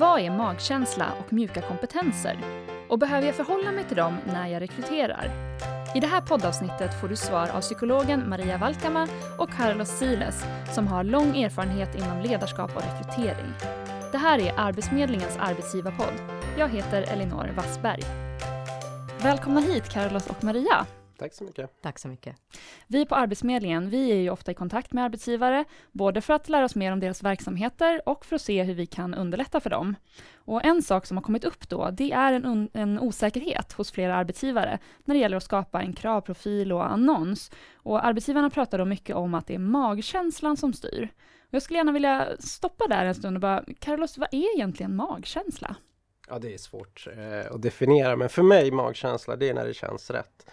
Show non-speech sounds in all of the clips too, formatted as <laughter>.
Vad är magkänsla och mjuka kompetenser? Och behöver jag förhålla mig till dem när jag rekryterar? I det här poddavsnittet får du svar av psykologen Maria Valkama och Carlos Siles som har lång erfarenhet inom ledarskap och rekrytering. Det här är Arbetsförmedlingens arbetsgivarpodd. Jag heter Elinor Wassberg. Välkomna hit Carlos och Maria. Tack så mycket. Tack så mycket. Vi på Arbetsförmedlingen, vi är ju ofta i kontakt med arbetsgivare, både för att lära oss mer om deras verksamheter och för att se hur vi kan underlätta för dem. Och en sak som har kommit upp då, det är en, en osäkerhet hos flera arbetsgivare när det gäller att skapa en kravprofil och annons. Och arbetsgivarna pratar då mycket om att det är magkänslan som styr. Och jag skulle gärna vilja stoppa där en stund och bara, Carlos, vad är egentligen magkänsla? Ja, det är svårt eh, att definiera, men för mig magkänsla, det är när det känns rätt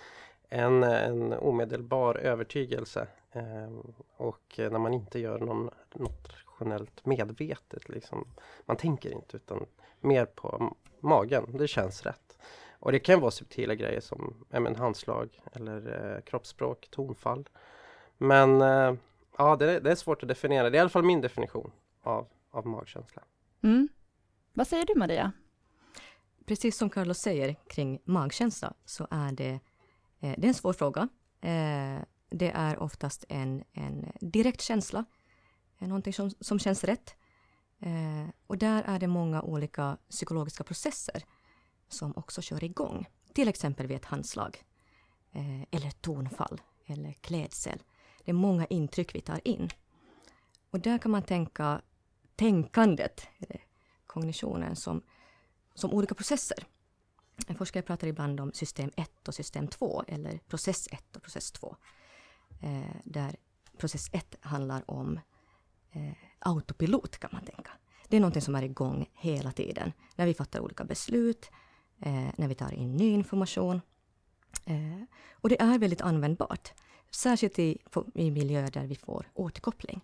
en, en omedelbar övertygelse eh, och när man inte gör någon, något rationellt medvetet. Liksom. Man tänker inte utan mer på magen, det känns rätt. Och det kan vara subtila grejer som men, handslag eller eh, kroppsspråk, tonfall. Men eh, ja, det, det, är svårt att definiera. Det är i alla fall min definition av, av magkänsla. Mm. Vad säger du Maria? Precis som Carlos säger kring magkänsla så är det Eh, det är en svår fråga. Eh, det är oftast en, en direkt känsla, eh, någonting som, som känns rätt. Eh, och där är det många olika psykologiska processer som också kör igång. Till exempel vid ett handslag, eh, eller tonfall, eller klädsel. Det är många intryck vi tar in. Och där kan man tänka tänkandet, kognitionen, som, som olika processer. En forskare pratar ibland om system 1 och system 2, eller process 1 och process 2. Eh, där process 1 handlar om eh, autopilot, kan man tänka. Det är någonting som är igång hela tiden. När vi fattar olika beslut, eh, när vi tar in ny information. Eh, och det är väldigt användbart. Särskilt i, i miljöer där vi får återkoppling.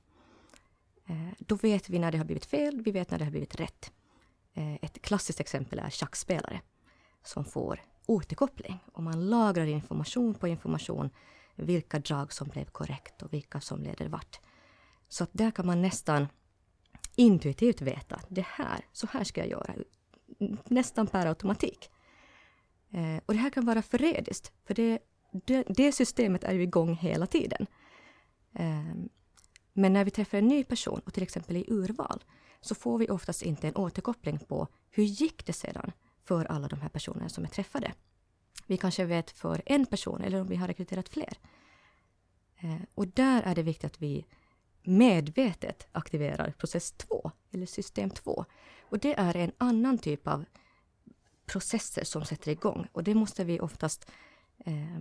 Eh, då vet vi när det har blivit fel, vi vet när det har blivit rätt. Eh, ett klassiskt exempel är schackspelare som får återkoppling. Och man lagrar information på information, vilka drag som blev korrekt och vilka som leder vart. Så att där kan man nästan intuitivt veta, det här, så här ska jag göra. Nästan per automatik. Eh, och det här kan vara förrädiskt, för det, det, det, systemet är ju igång hela tiden. Eh, men när vi träffar en ny person, och till exempel i urval, så får vi oftast inte en återkoppling på hur gick det sedan? För alla de här personerna som är träffade. Vi kanske vet för en person eller om vi har rekryterat fler. Eh, och där är det viktigt att vi medvetet aktiverar process 2 eller system 2. Och det är en annan typ av processer som sätter igång och det måste vi oftast eh,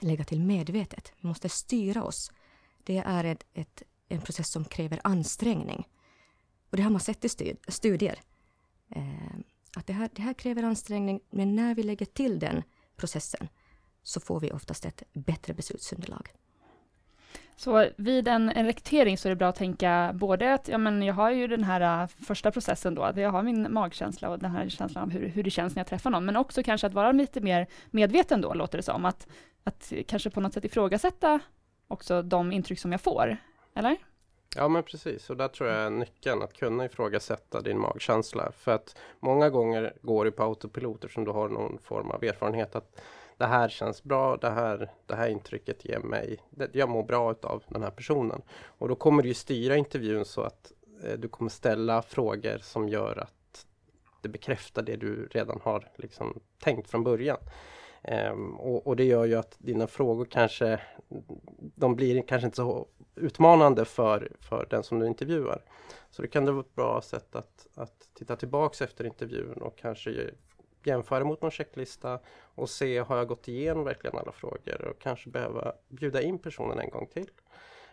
lägga till medvetet. Vi måste styra oss. Det är ett, ett, en process som kräver ansträngning. Och det har man sett i studier. Eh, att det här, det här kräver ansträngning, men när vi lägger till den processen så får vi oftast ett bättre beslutsunderlag. Så vid en, en rekrytering så är det bra att tänka både att ja, men jag har ju den här äh, första processen då, att jag har min magkänsla och den här känslan av hur, hur det känns när jag träffar någon, men också kanske att vara lite mer medveten då, låter det som, att, att kanske på något sätt ifrågasätta också de intryck som jag får, eller? Ja men precis, och där tror jag är nyckeln att kunna ifrågasätta din magkänsla. För att många gånger går du på autopiloter som du har någon form av erfarenhet att det här känns bra, det här, det här intrycket ger mig, det, jag mår bra av den här personen. Och då kommer du ju styra intervjun så att eh, du kommer ställa frågor som gör att det bekräftar det du redan har liksom, tänkt från början. Um, och, och, det gör ju att dina frågor kanske, de blir kanske inte så utmanande för, för den som du intervjuar. Så det kan det vara ett bra sätt att, att titta tillbaks efter intervjun och kanske jämföra mot någon checklista och se, har jag gått igenom verkligen alla frågor och kanske behöva bjuda in personen en gång till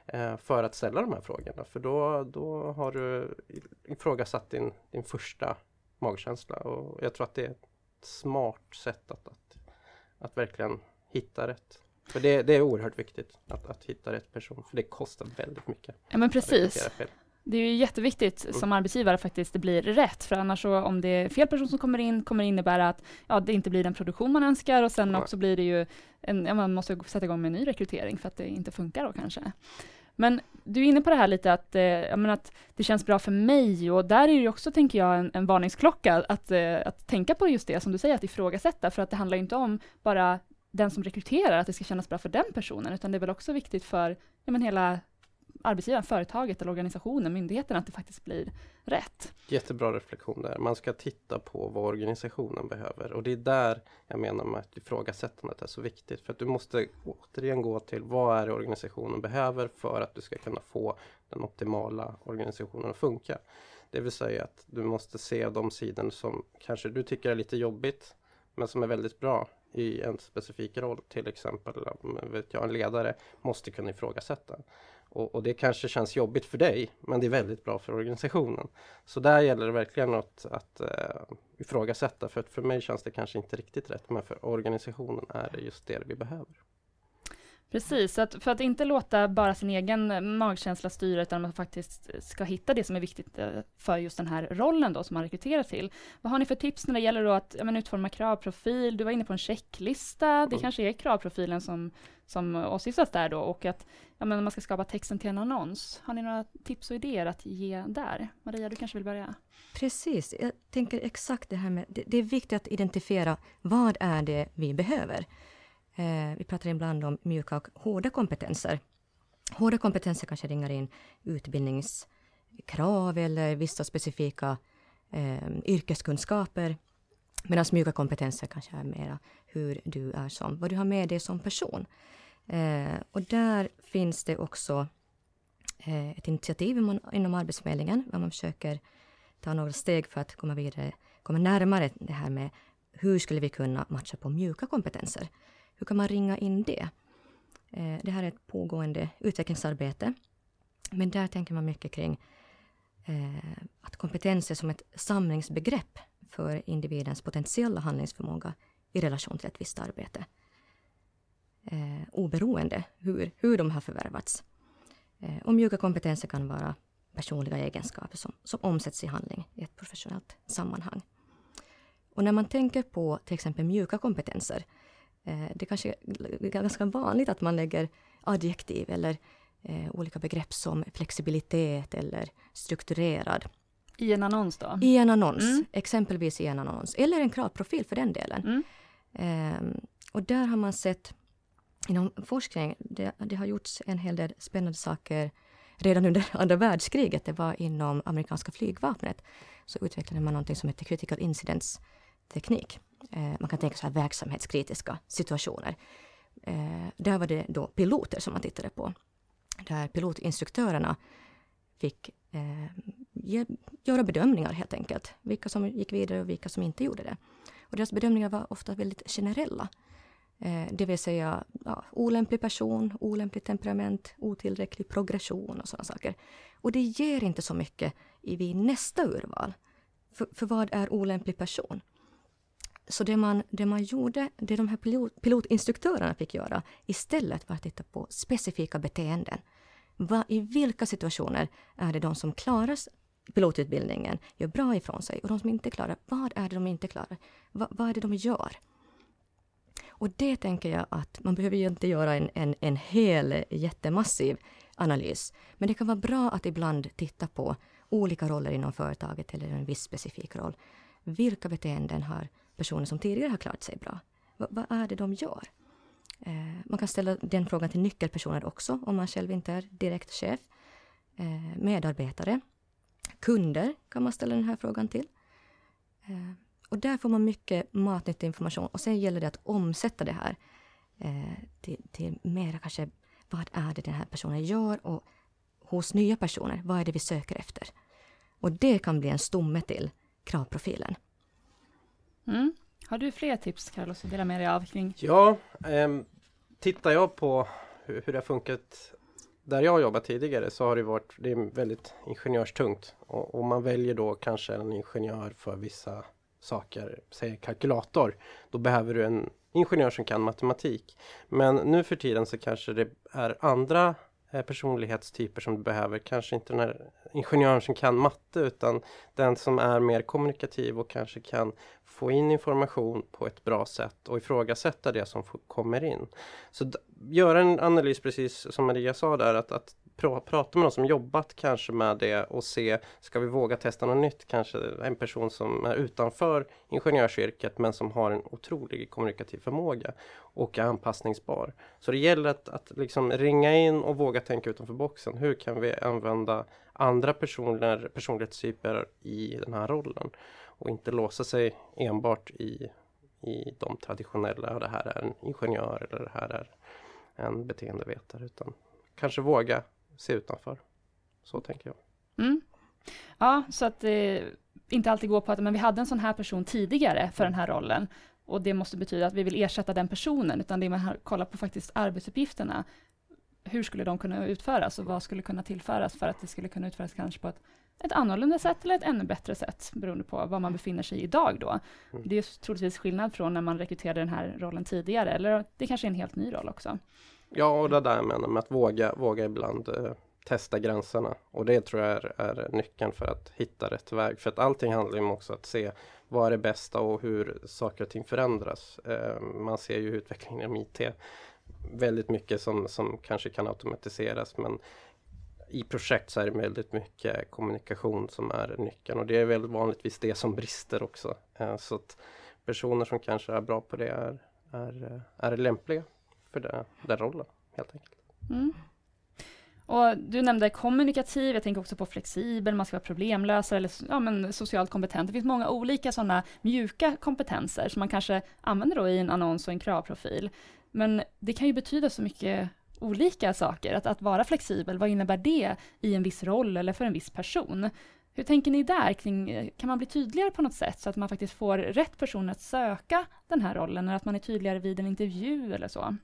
eh, för att ställa de här frågorna. För då, då har du ifrågasatt din, din första magkänsla och jag tror att det är ett smart sätt att, att, att verkligen hitta rätt. För det, det är oerhört viktigt att, att hitta rätt person, för det kostar väldigt mycket. Ja men precis. Det är ju jätteviktigt mm. som arbetsgivare faktiskt det blir rätt, för annars så om det är fel person som kommer in kommer det innebära att ja, det inte blir den produktion man önskar och sen Nej. också blir det ju en, ja, man måste sätta igång med en ny rekrytering för att det inte funkar då kanske. Men du är inne på det här lite att, eh, jag menar att det känns bra för mig och där är det ju också, tänker jag, en, en varningsklocka att, eh, att tänka på just det som du säger, att ifrågasätta, för att det handlar inte om bara den som rekryterar, att det ska kännas bra för den personen, utan det är väl också viktigt för ja, men hela arbetsgivaren, företaget eller organisationen, myndigheten, att det faktiskt blir rätt. Jättebra reflektion där. Man ska titta på vad organisationen behöver och det är där jag menar med att ifrågasättandet är så viktigt. För att du måste återigen gå till vad är det organisationen behöver för att du ska kunna få den optimala organisationen att funka. Det vill säga att du måste se de sidor som kanske du tycker är lite jobbigt men som är väldigt bra i en specifik roll. Till exempel vet jag, en ledare måste kunna ifrågasätta. Och, och, det kanske känns jobbigt för dig, men det är väldigt bra för organisationen. Så där gäller det verkligen att, att uh, ifrågasätta, för att för mig känns det kanske inte riktigt rätt, men för organisationen är det just det vi behöver. Precis, att för att inte låta bara sin egen magkänsla styra, utan man faktiskt ska hitta det som är viktigt eh, för just den här rollen då som man rekryterar till. Vad har ni för tips när det gäller då att ja, men utforma kravprofil? Du var inne på en checklista, det mm. kanske är kravprofilen som, som åsyftas där då, och att ja, men man ska skapa texten till en annons. Har ni några tips och idéer att ge där? Maria, du kanske vill börja? Precis, jag tänker exakt det här med, det, det är viktigt att identifiera vad är det vi behöver. Eh, vi pratar ibland om mjuka och hårda kompetenser. Hårda kompetenser kanske ringar in utbildningskrav eller vissa specifika eh, yrkeskunskaper. Medan mjuka kompetenser kanske är mera hur du är som, vad du har med dig som person. Eh, och där finns det också eh, ett initiativ inom Arbetsförmedlingen, där man försöker ta några steg för att komma vidare, komma närmare det här med hur skulle vi kunna matcha på mjuka kompetenser? Hur kan man ringa in det? Eh, det här är ett pågående utvecklingsarbete. Men där tänker man mycket kring eh, att kompetens är som ett samlingsbegrepp för individens potentiella handlingsförmåga i relation till ett visst arbete. Eh, oberoende hur, hur de har förvärvats. Eh, och mjuka kompetenser kan vara personliga egenskaper som, som omsätts i handling i ett professionellt sammanhang. Och när man tänker på till exempel mjuka kompetenser Eh, det kanske är ganska vanligt att man lägger adjektiv eller eh, olika begrepp som flexibilitet eller strukturerad. I en annons då? I en annons, mm. exempelvis i en annons. Eller en kravprofil för den delen. Mm. Eh, och där har man sett inom forskning, det, det, har gjorts en hel del spännande saker redan under <laughs> andra världskriget. Det var inom amerikanska flygvapnet. Så utvecklade man någonting som heter critical incidents teknik. Eh, man kan tänka sig verksamhetskritiska situationer. Eh, där var det då piloter som man tittade på. Där pilotinstruktörerna fick eh, ge, göra bedömningar helt enkelt. Vilka som gick vidare och vilka som inte gjorde det. Och deras bedömningar var ofta väldigt generella. Eh, det vill säga ja, olämplig person, olämpligt temperament, otillräcklig progression och sådana saker. Och det ger inte så mycket i vid nästa urval. För, för vad är olämplig person? Så det man, det man gjorde, det de här pilot, pilotinstruktörerna fick göra istället var att titta på specifika beteenden. Va, I vilka situationer är det de som klarar pilotutbildningen gör bra ifrån sig och de som inte klarar, vad är det de inte klarar? Va, vad är det de gör? Och det tänker jag att man behöver ju inte göra en, en, en hel jättemassiv analys. Men det kan vara bra att ibland titta på olika roller inom företaget eller en viss specifik roll. Vilka beteenden har personer som tidigare har klarat sig bra. V vad är det de gör? Eh, man kan ställa den frågan till nyckelpersoner också, om man själv inte är direkt chef. Eh, medarbetare. Kunder kan man ställa den här frågan till. Eh, och där får man mycket matnyttig information och sen gäller det att omsätta det här eh, till, till mera kanske, vad är det den här personen gör och hos nya personer, vad är det vi söker efter? Och det kan bli en stomme till kravprofilen. Mm. Har du fler tips Carlos att dela med dig av kring? Ja, eh, tittar jag på hur, hur det har funkat där jag har jobbat tidigare så har det varit det är väldigt ingenjörstungt och, och man väljer då kanske en ingenjör för vissa saker, säg kalkylator. Då behöver du en ingenjör som kan matematik. Men nu för tiden så kanske det är andra Eh, personlighetstyper som du behöver. Kanske inte den här ingenjören som kan matte utan den som är mer kommunikativ och kanske kan få in information på ett bra sätt och ifrågasätta det som kommer in. Så göra en analys precis som Maria sa där att, att prata med någon som jobbat kanske med det och se, ska vi våga testa något nytt? Kanske en person som är utanför ingenjörsyrket men som har en otrolig kommunikativ förmåga och är anpassningsbar. Så det gäller att, att liksom ringa in och våga tänka utanför boxen. Hur kan vi använda andra personer, personlighetstyper i den här rollen? Och inte låsa sig enbart i, i de traditionella, det här är en ingenjör eller det här är en beteendevetare utan kanske våga se utanför. Så tänker jag. Mm. Ja, så att det eh, inte alltid går på att men vi hade en sån här person tidigare för den här rollen och det måste betyda att vi vill ersätta den personen, utan det man kollar på faktiskt arbetsuppgifterna. Hur skulle de kunna utföras och vad skulle kunna tillföras för att det skulle kunna utföras kanske på ett, ett annorlunda sätt eller ett ännu bättre sätt beroende på var man befinner sig idag då. Mm. Det är troligtvis skillnad från när man rekryterade den här rollen tidigare eller det kanske är en helt ny roll också. Ja, och det där jag menar med att våga, våga ibland eh, testa gränserna. Och det tror jag är, är nyckeln för att hitta rätt väg. För att allting handlar ju om också att se vad är det bästa och hur saker och ting förändras. Eh, man ser ju utvecklingen inom IT. Väldigt mycket som, som kanske kan automatiseras men i projekt så är det väldigt mycket kommunikation som är nyckeln och det är väl vanligtvis det som brister också. Eh, så att personer som kanske är bra på det är, är, eh, är lämpliga för det, den rollen helt enkelt. Mm. Och du nämnde kommunikativ, jag tänker också på flexibel, man ska vara problemlösare eller ja, men socialt kompetent. Det finns många olika sådana mjuka kompetenser som man kanske använder då i en annons och en kravprofil. Men det kan ju betyda så mycket olika saker. Att, att vara flexibel, vad innebär det i en viss roll eller för en viss person? Hur tänker ni där? Kring, kan man bli tydligare på något sätt så att man faktiskt får rätt person att söka den här rollen eller att man är tydligare vid en intervju eller så?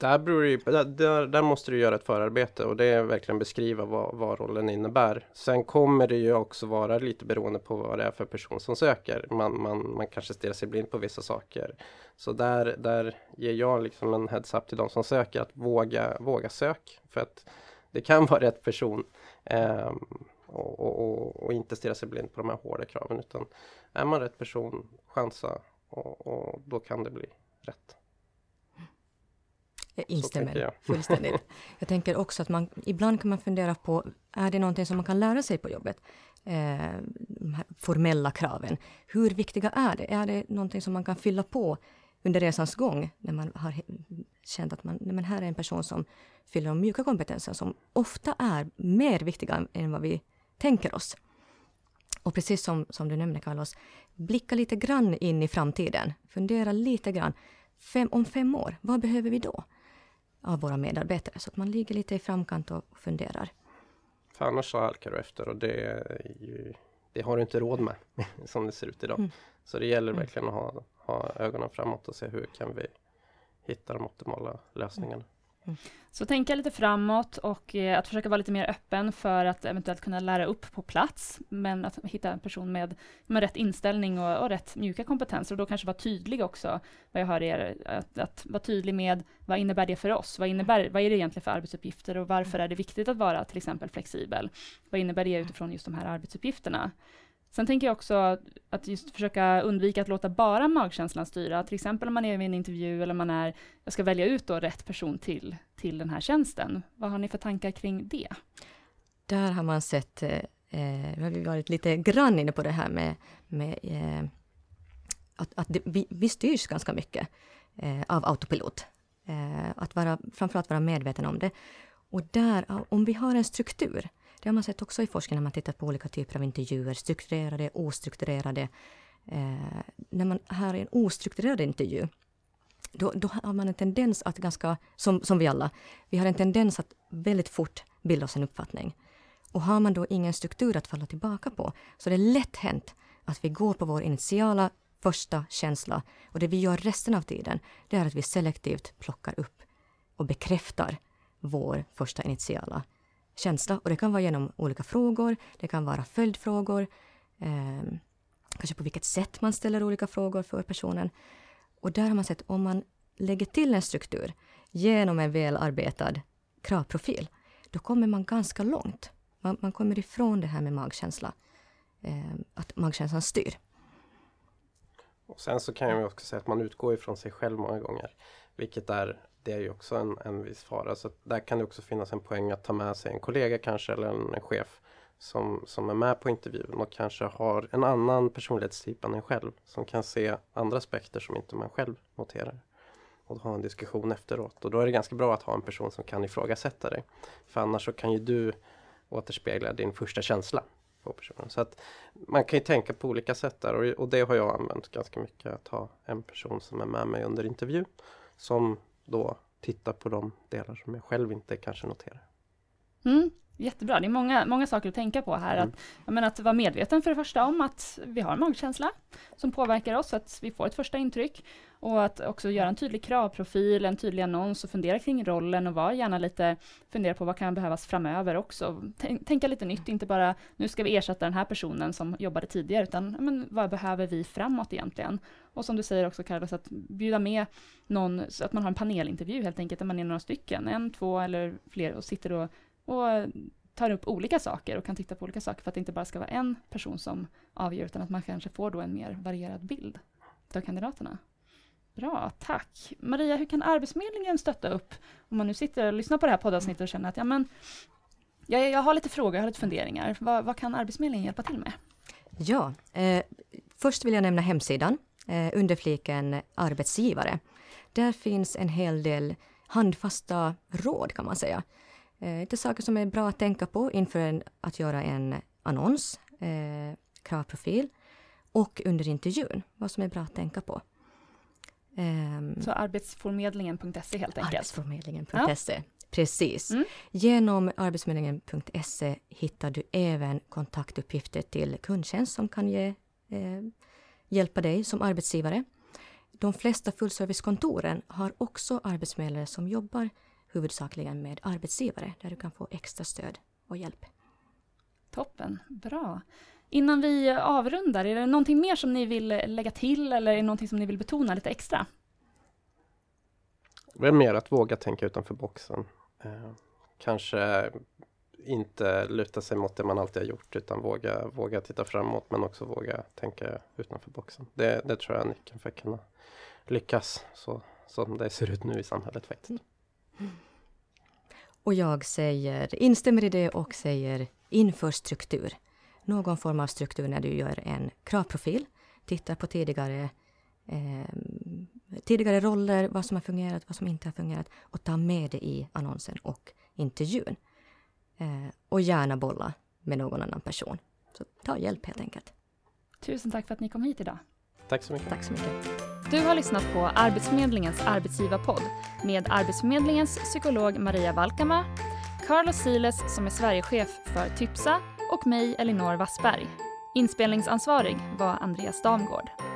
Där, beror ju, där, där, måste du göra ett förarbete och det är verkligen beskriva vad, vad, rollen innebär. Sen kommer det ju också vara lite beroende på vad det är för person som söker. Man, man, man kanske stirrar sig blind på vissa saker. Så där, där ger jag liksom en heads-up till de som söker att våga, våga sök. För att det kan <laughs> vara rätt person. Eh, och, och, och, inte stirra sig blind på de här hårda kraven utan är man rätt person, chansa och, och då kan det bli rätt. Jag instämmer jag. <laughs> fullständigt. Jag tänker också att man ibland kan man fundera på, är det någonting som man kan lära sig på jobbet? Eh, de här formella kraven. Hur viktiga är det? Är det någonting som man kan fylla på under resans gång när man har känt att man, men här är en person som fyller de mjuka kompetenser som ofta är mer viktiga än vad vi tänker oss. Och precis som, som du nämnde Carlos, blicka lite grann in i framtiden. Fundera lite grann. Fem, om fem år, vad behöver vi då? Av våra medarbetare. Så att man ligger lite i framkant och funderar. För annars så halkar du efter och det, ju, det har du inte råd med <laughs> som det ser ut idag. Mm. Så det gäller mm. verkligen att ha, ha ögonen framåt och se hur kan vi hitta de optimala lösningarna. Mm. Så tänka lite framåt och eh, att försöka vara lite mer öppen för att eventuellt kunna lära upp på plats, men att hitta en person med, med rätt inställning och, och rätt mjuka kompetenser och då kanske vara tydlig också, vad jag hör er, att, att vara tydlig med vad innebär det för oss? Vad, innebär, vad är det egentligen för arbetsuppgifter och varför är det viktigt att vara till exempel flexibel? Vad innebär det utifrån just de här arbetsuppgifterna? Sen tänker jag också att just försöka undvika att låta bara magkänslan styra. Till exempel om man är vid en intervju eller man är, jag ska välja ut då rätt person till, till den här tjänsten. Vad har ni för tankar kring det? Där har man sett, eh, eh har vi varit lite grann inne på det här med, med eh, att, att det, vi, vi styrs ganska mycket eh, av autopilot. Eh, att vara, framförallt vara medveten om det. Och där, om vi har en struktur, det har man sett också i forskning när man tittat på olika typer av intervjuer, strukturerade, ostrukturerade. Eh, när man har en ostrukturerad intervju, då, då, har man en tendens att ganska, som, som vi alla, vi har en tendens att väldigt fort bilda oss en uppfattning. Och har man då ingen struktur att falla tillbaka på, så det är lätt hänt att vi går på vår initiala första känsla och det vi gör resten av tiden, det är att vi selektivt plockar upp och bekräftar vår första initiala känsla. Och det kan vara genom olika frågor, det kan vara följdfrågor, eh, kanske på vilket sätt man ställer olika frågor för personen. Och där har man sett om man lägger till en struktur genom en välarbetad kravprofil, då kommer man ganska långt. Man, man kommer ifrån det här med magkänsla, eh, att magkänslan styr. Och sen så kan jag också säga att man utgår ifrån sig själv många gånger Vilket är, det är ju också en, en viss fara. Så där kan det också finnas en poäng att ta med sig en kollega kanske eller en, en chef som, som är med på intervjun och kanske har en annan personlighetstyp än en själv. Som kan se andra aspekter som inte man själv noterar. Och ha en diskussion efteråt. Och då är det ganska bra att ha en person som kan ifrågasätta dig. För annars så kan ju du återspegla din första känsla på personen. Så att man kan ju tänka på olika sätt där och, och det har jag använt ganska mycket. Att ha en person som är med mig under intervju som då titta på de delar som jag själv inte kanske noterar. Mm. Jättebra, det är många, många saker att tänka på här. Mm. Att, menar, att vara medveten för det första om att vi har en magkänsla som påverkar oss, så att vi får ett första intryck. Och att också göra en tydlig kravprofil, en tydlig annons och fundera kring rollen och vara gärna lite, fundera på vad kan behövas framöver också. Tänka lite nytt, inte bara nu ska vi ersätta den här personen som jobbade tidigare, utan men, vad behöver vi framåt egentligen? Och som du säger också Carlos, att bjuda med någon, så att man har en panelintervju helt enkelt, där man är några stycken, en, två eller fler och sitter och och tar upp olika saker och kan titta på olika saker för att det inte bara ska vara en person som avgör utan att man kanske får då en mer varierad bild av kandidaterna. Bra, tack. Maria, hur kan Arbetsförmedlingen stötta upp om man nu sitter och lyssnar på det här poddavsnittet och känner att ja, men, jag, jag har lite frågor, jag har lite funderingar. Vad, vad kan Arbetsförmedlingen hjälpa till med? Ja, eh, först vill jag nämna hemsidan eh, under fliken arbetsgivare. Där finns en hel del handfasta råd kan man säga Eh, lite saker som är bra att tänka på inför en, att göra en annons, eh, kravprofil och under intervjun, vad som är bra att tänka på. Um, så arbetsförmedlingen.se helt enkelt? Arbetsförmedlingen.se, ja. precis. Mm. Genom arbetsförmedlingen.se hittar du även kontaktuppgifter till kundtjänst som kan ge, eh, hjälpa dig som arbetsgivare. De flesta fullservicekontoren har också arbetsförmedlare som jobbar huvudsakligen med arbetsgivare där du kan få extra stöd och hjälp. Toppen, bra. Innan vi avrundar, är det någonting mer som ni vill lägga till eller är det någonting som ni vill betona lite extra? Det är mer att våga tänka utanför boxen. Eh, kanske inte luta sig mot det man alltid har gjort utan våga, våga titta framåt men också våga tänka utanför boxen. Det, det tror jag är nyckeln för att kunna lyckas så som det ser ut nu i samhället faktiskt. Och jag säger, instämmer i det och säger inför struktur. Någon form av struktur när du gör en kravprofil. Tittar på tidigare, eh, tidigare roller, vad som har fungerat, vad som inte har fungerat och ta med det i annonsen och intervjun. Eh, och gärna bolla med någon annan person. Så ta hjälp helt enkelt. Tusen tack för att ni kom hit idag. Tack så mycket. Tack så mycket. Du har lyssnat på Arbetsförmedlingens arbetsgivarpodd med Arbetsförmedlingens psykolog Maria Valkama, Carlos Siles som är Sverigechef för Typsa och mig Elinor Wassberg. Inspelningsansvarig var Andreas Damgård.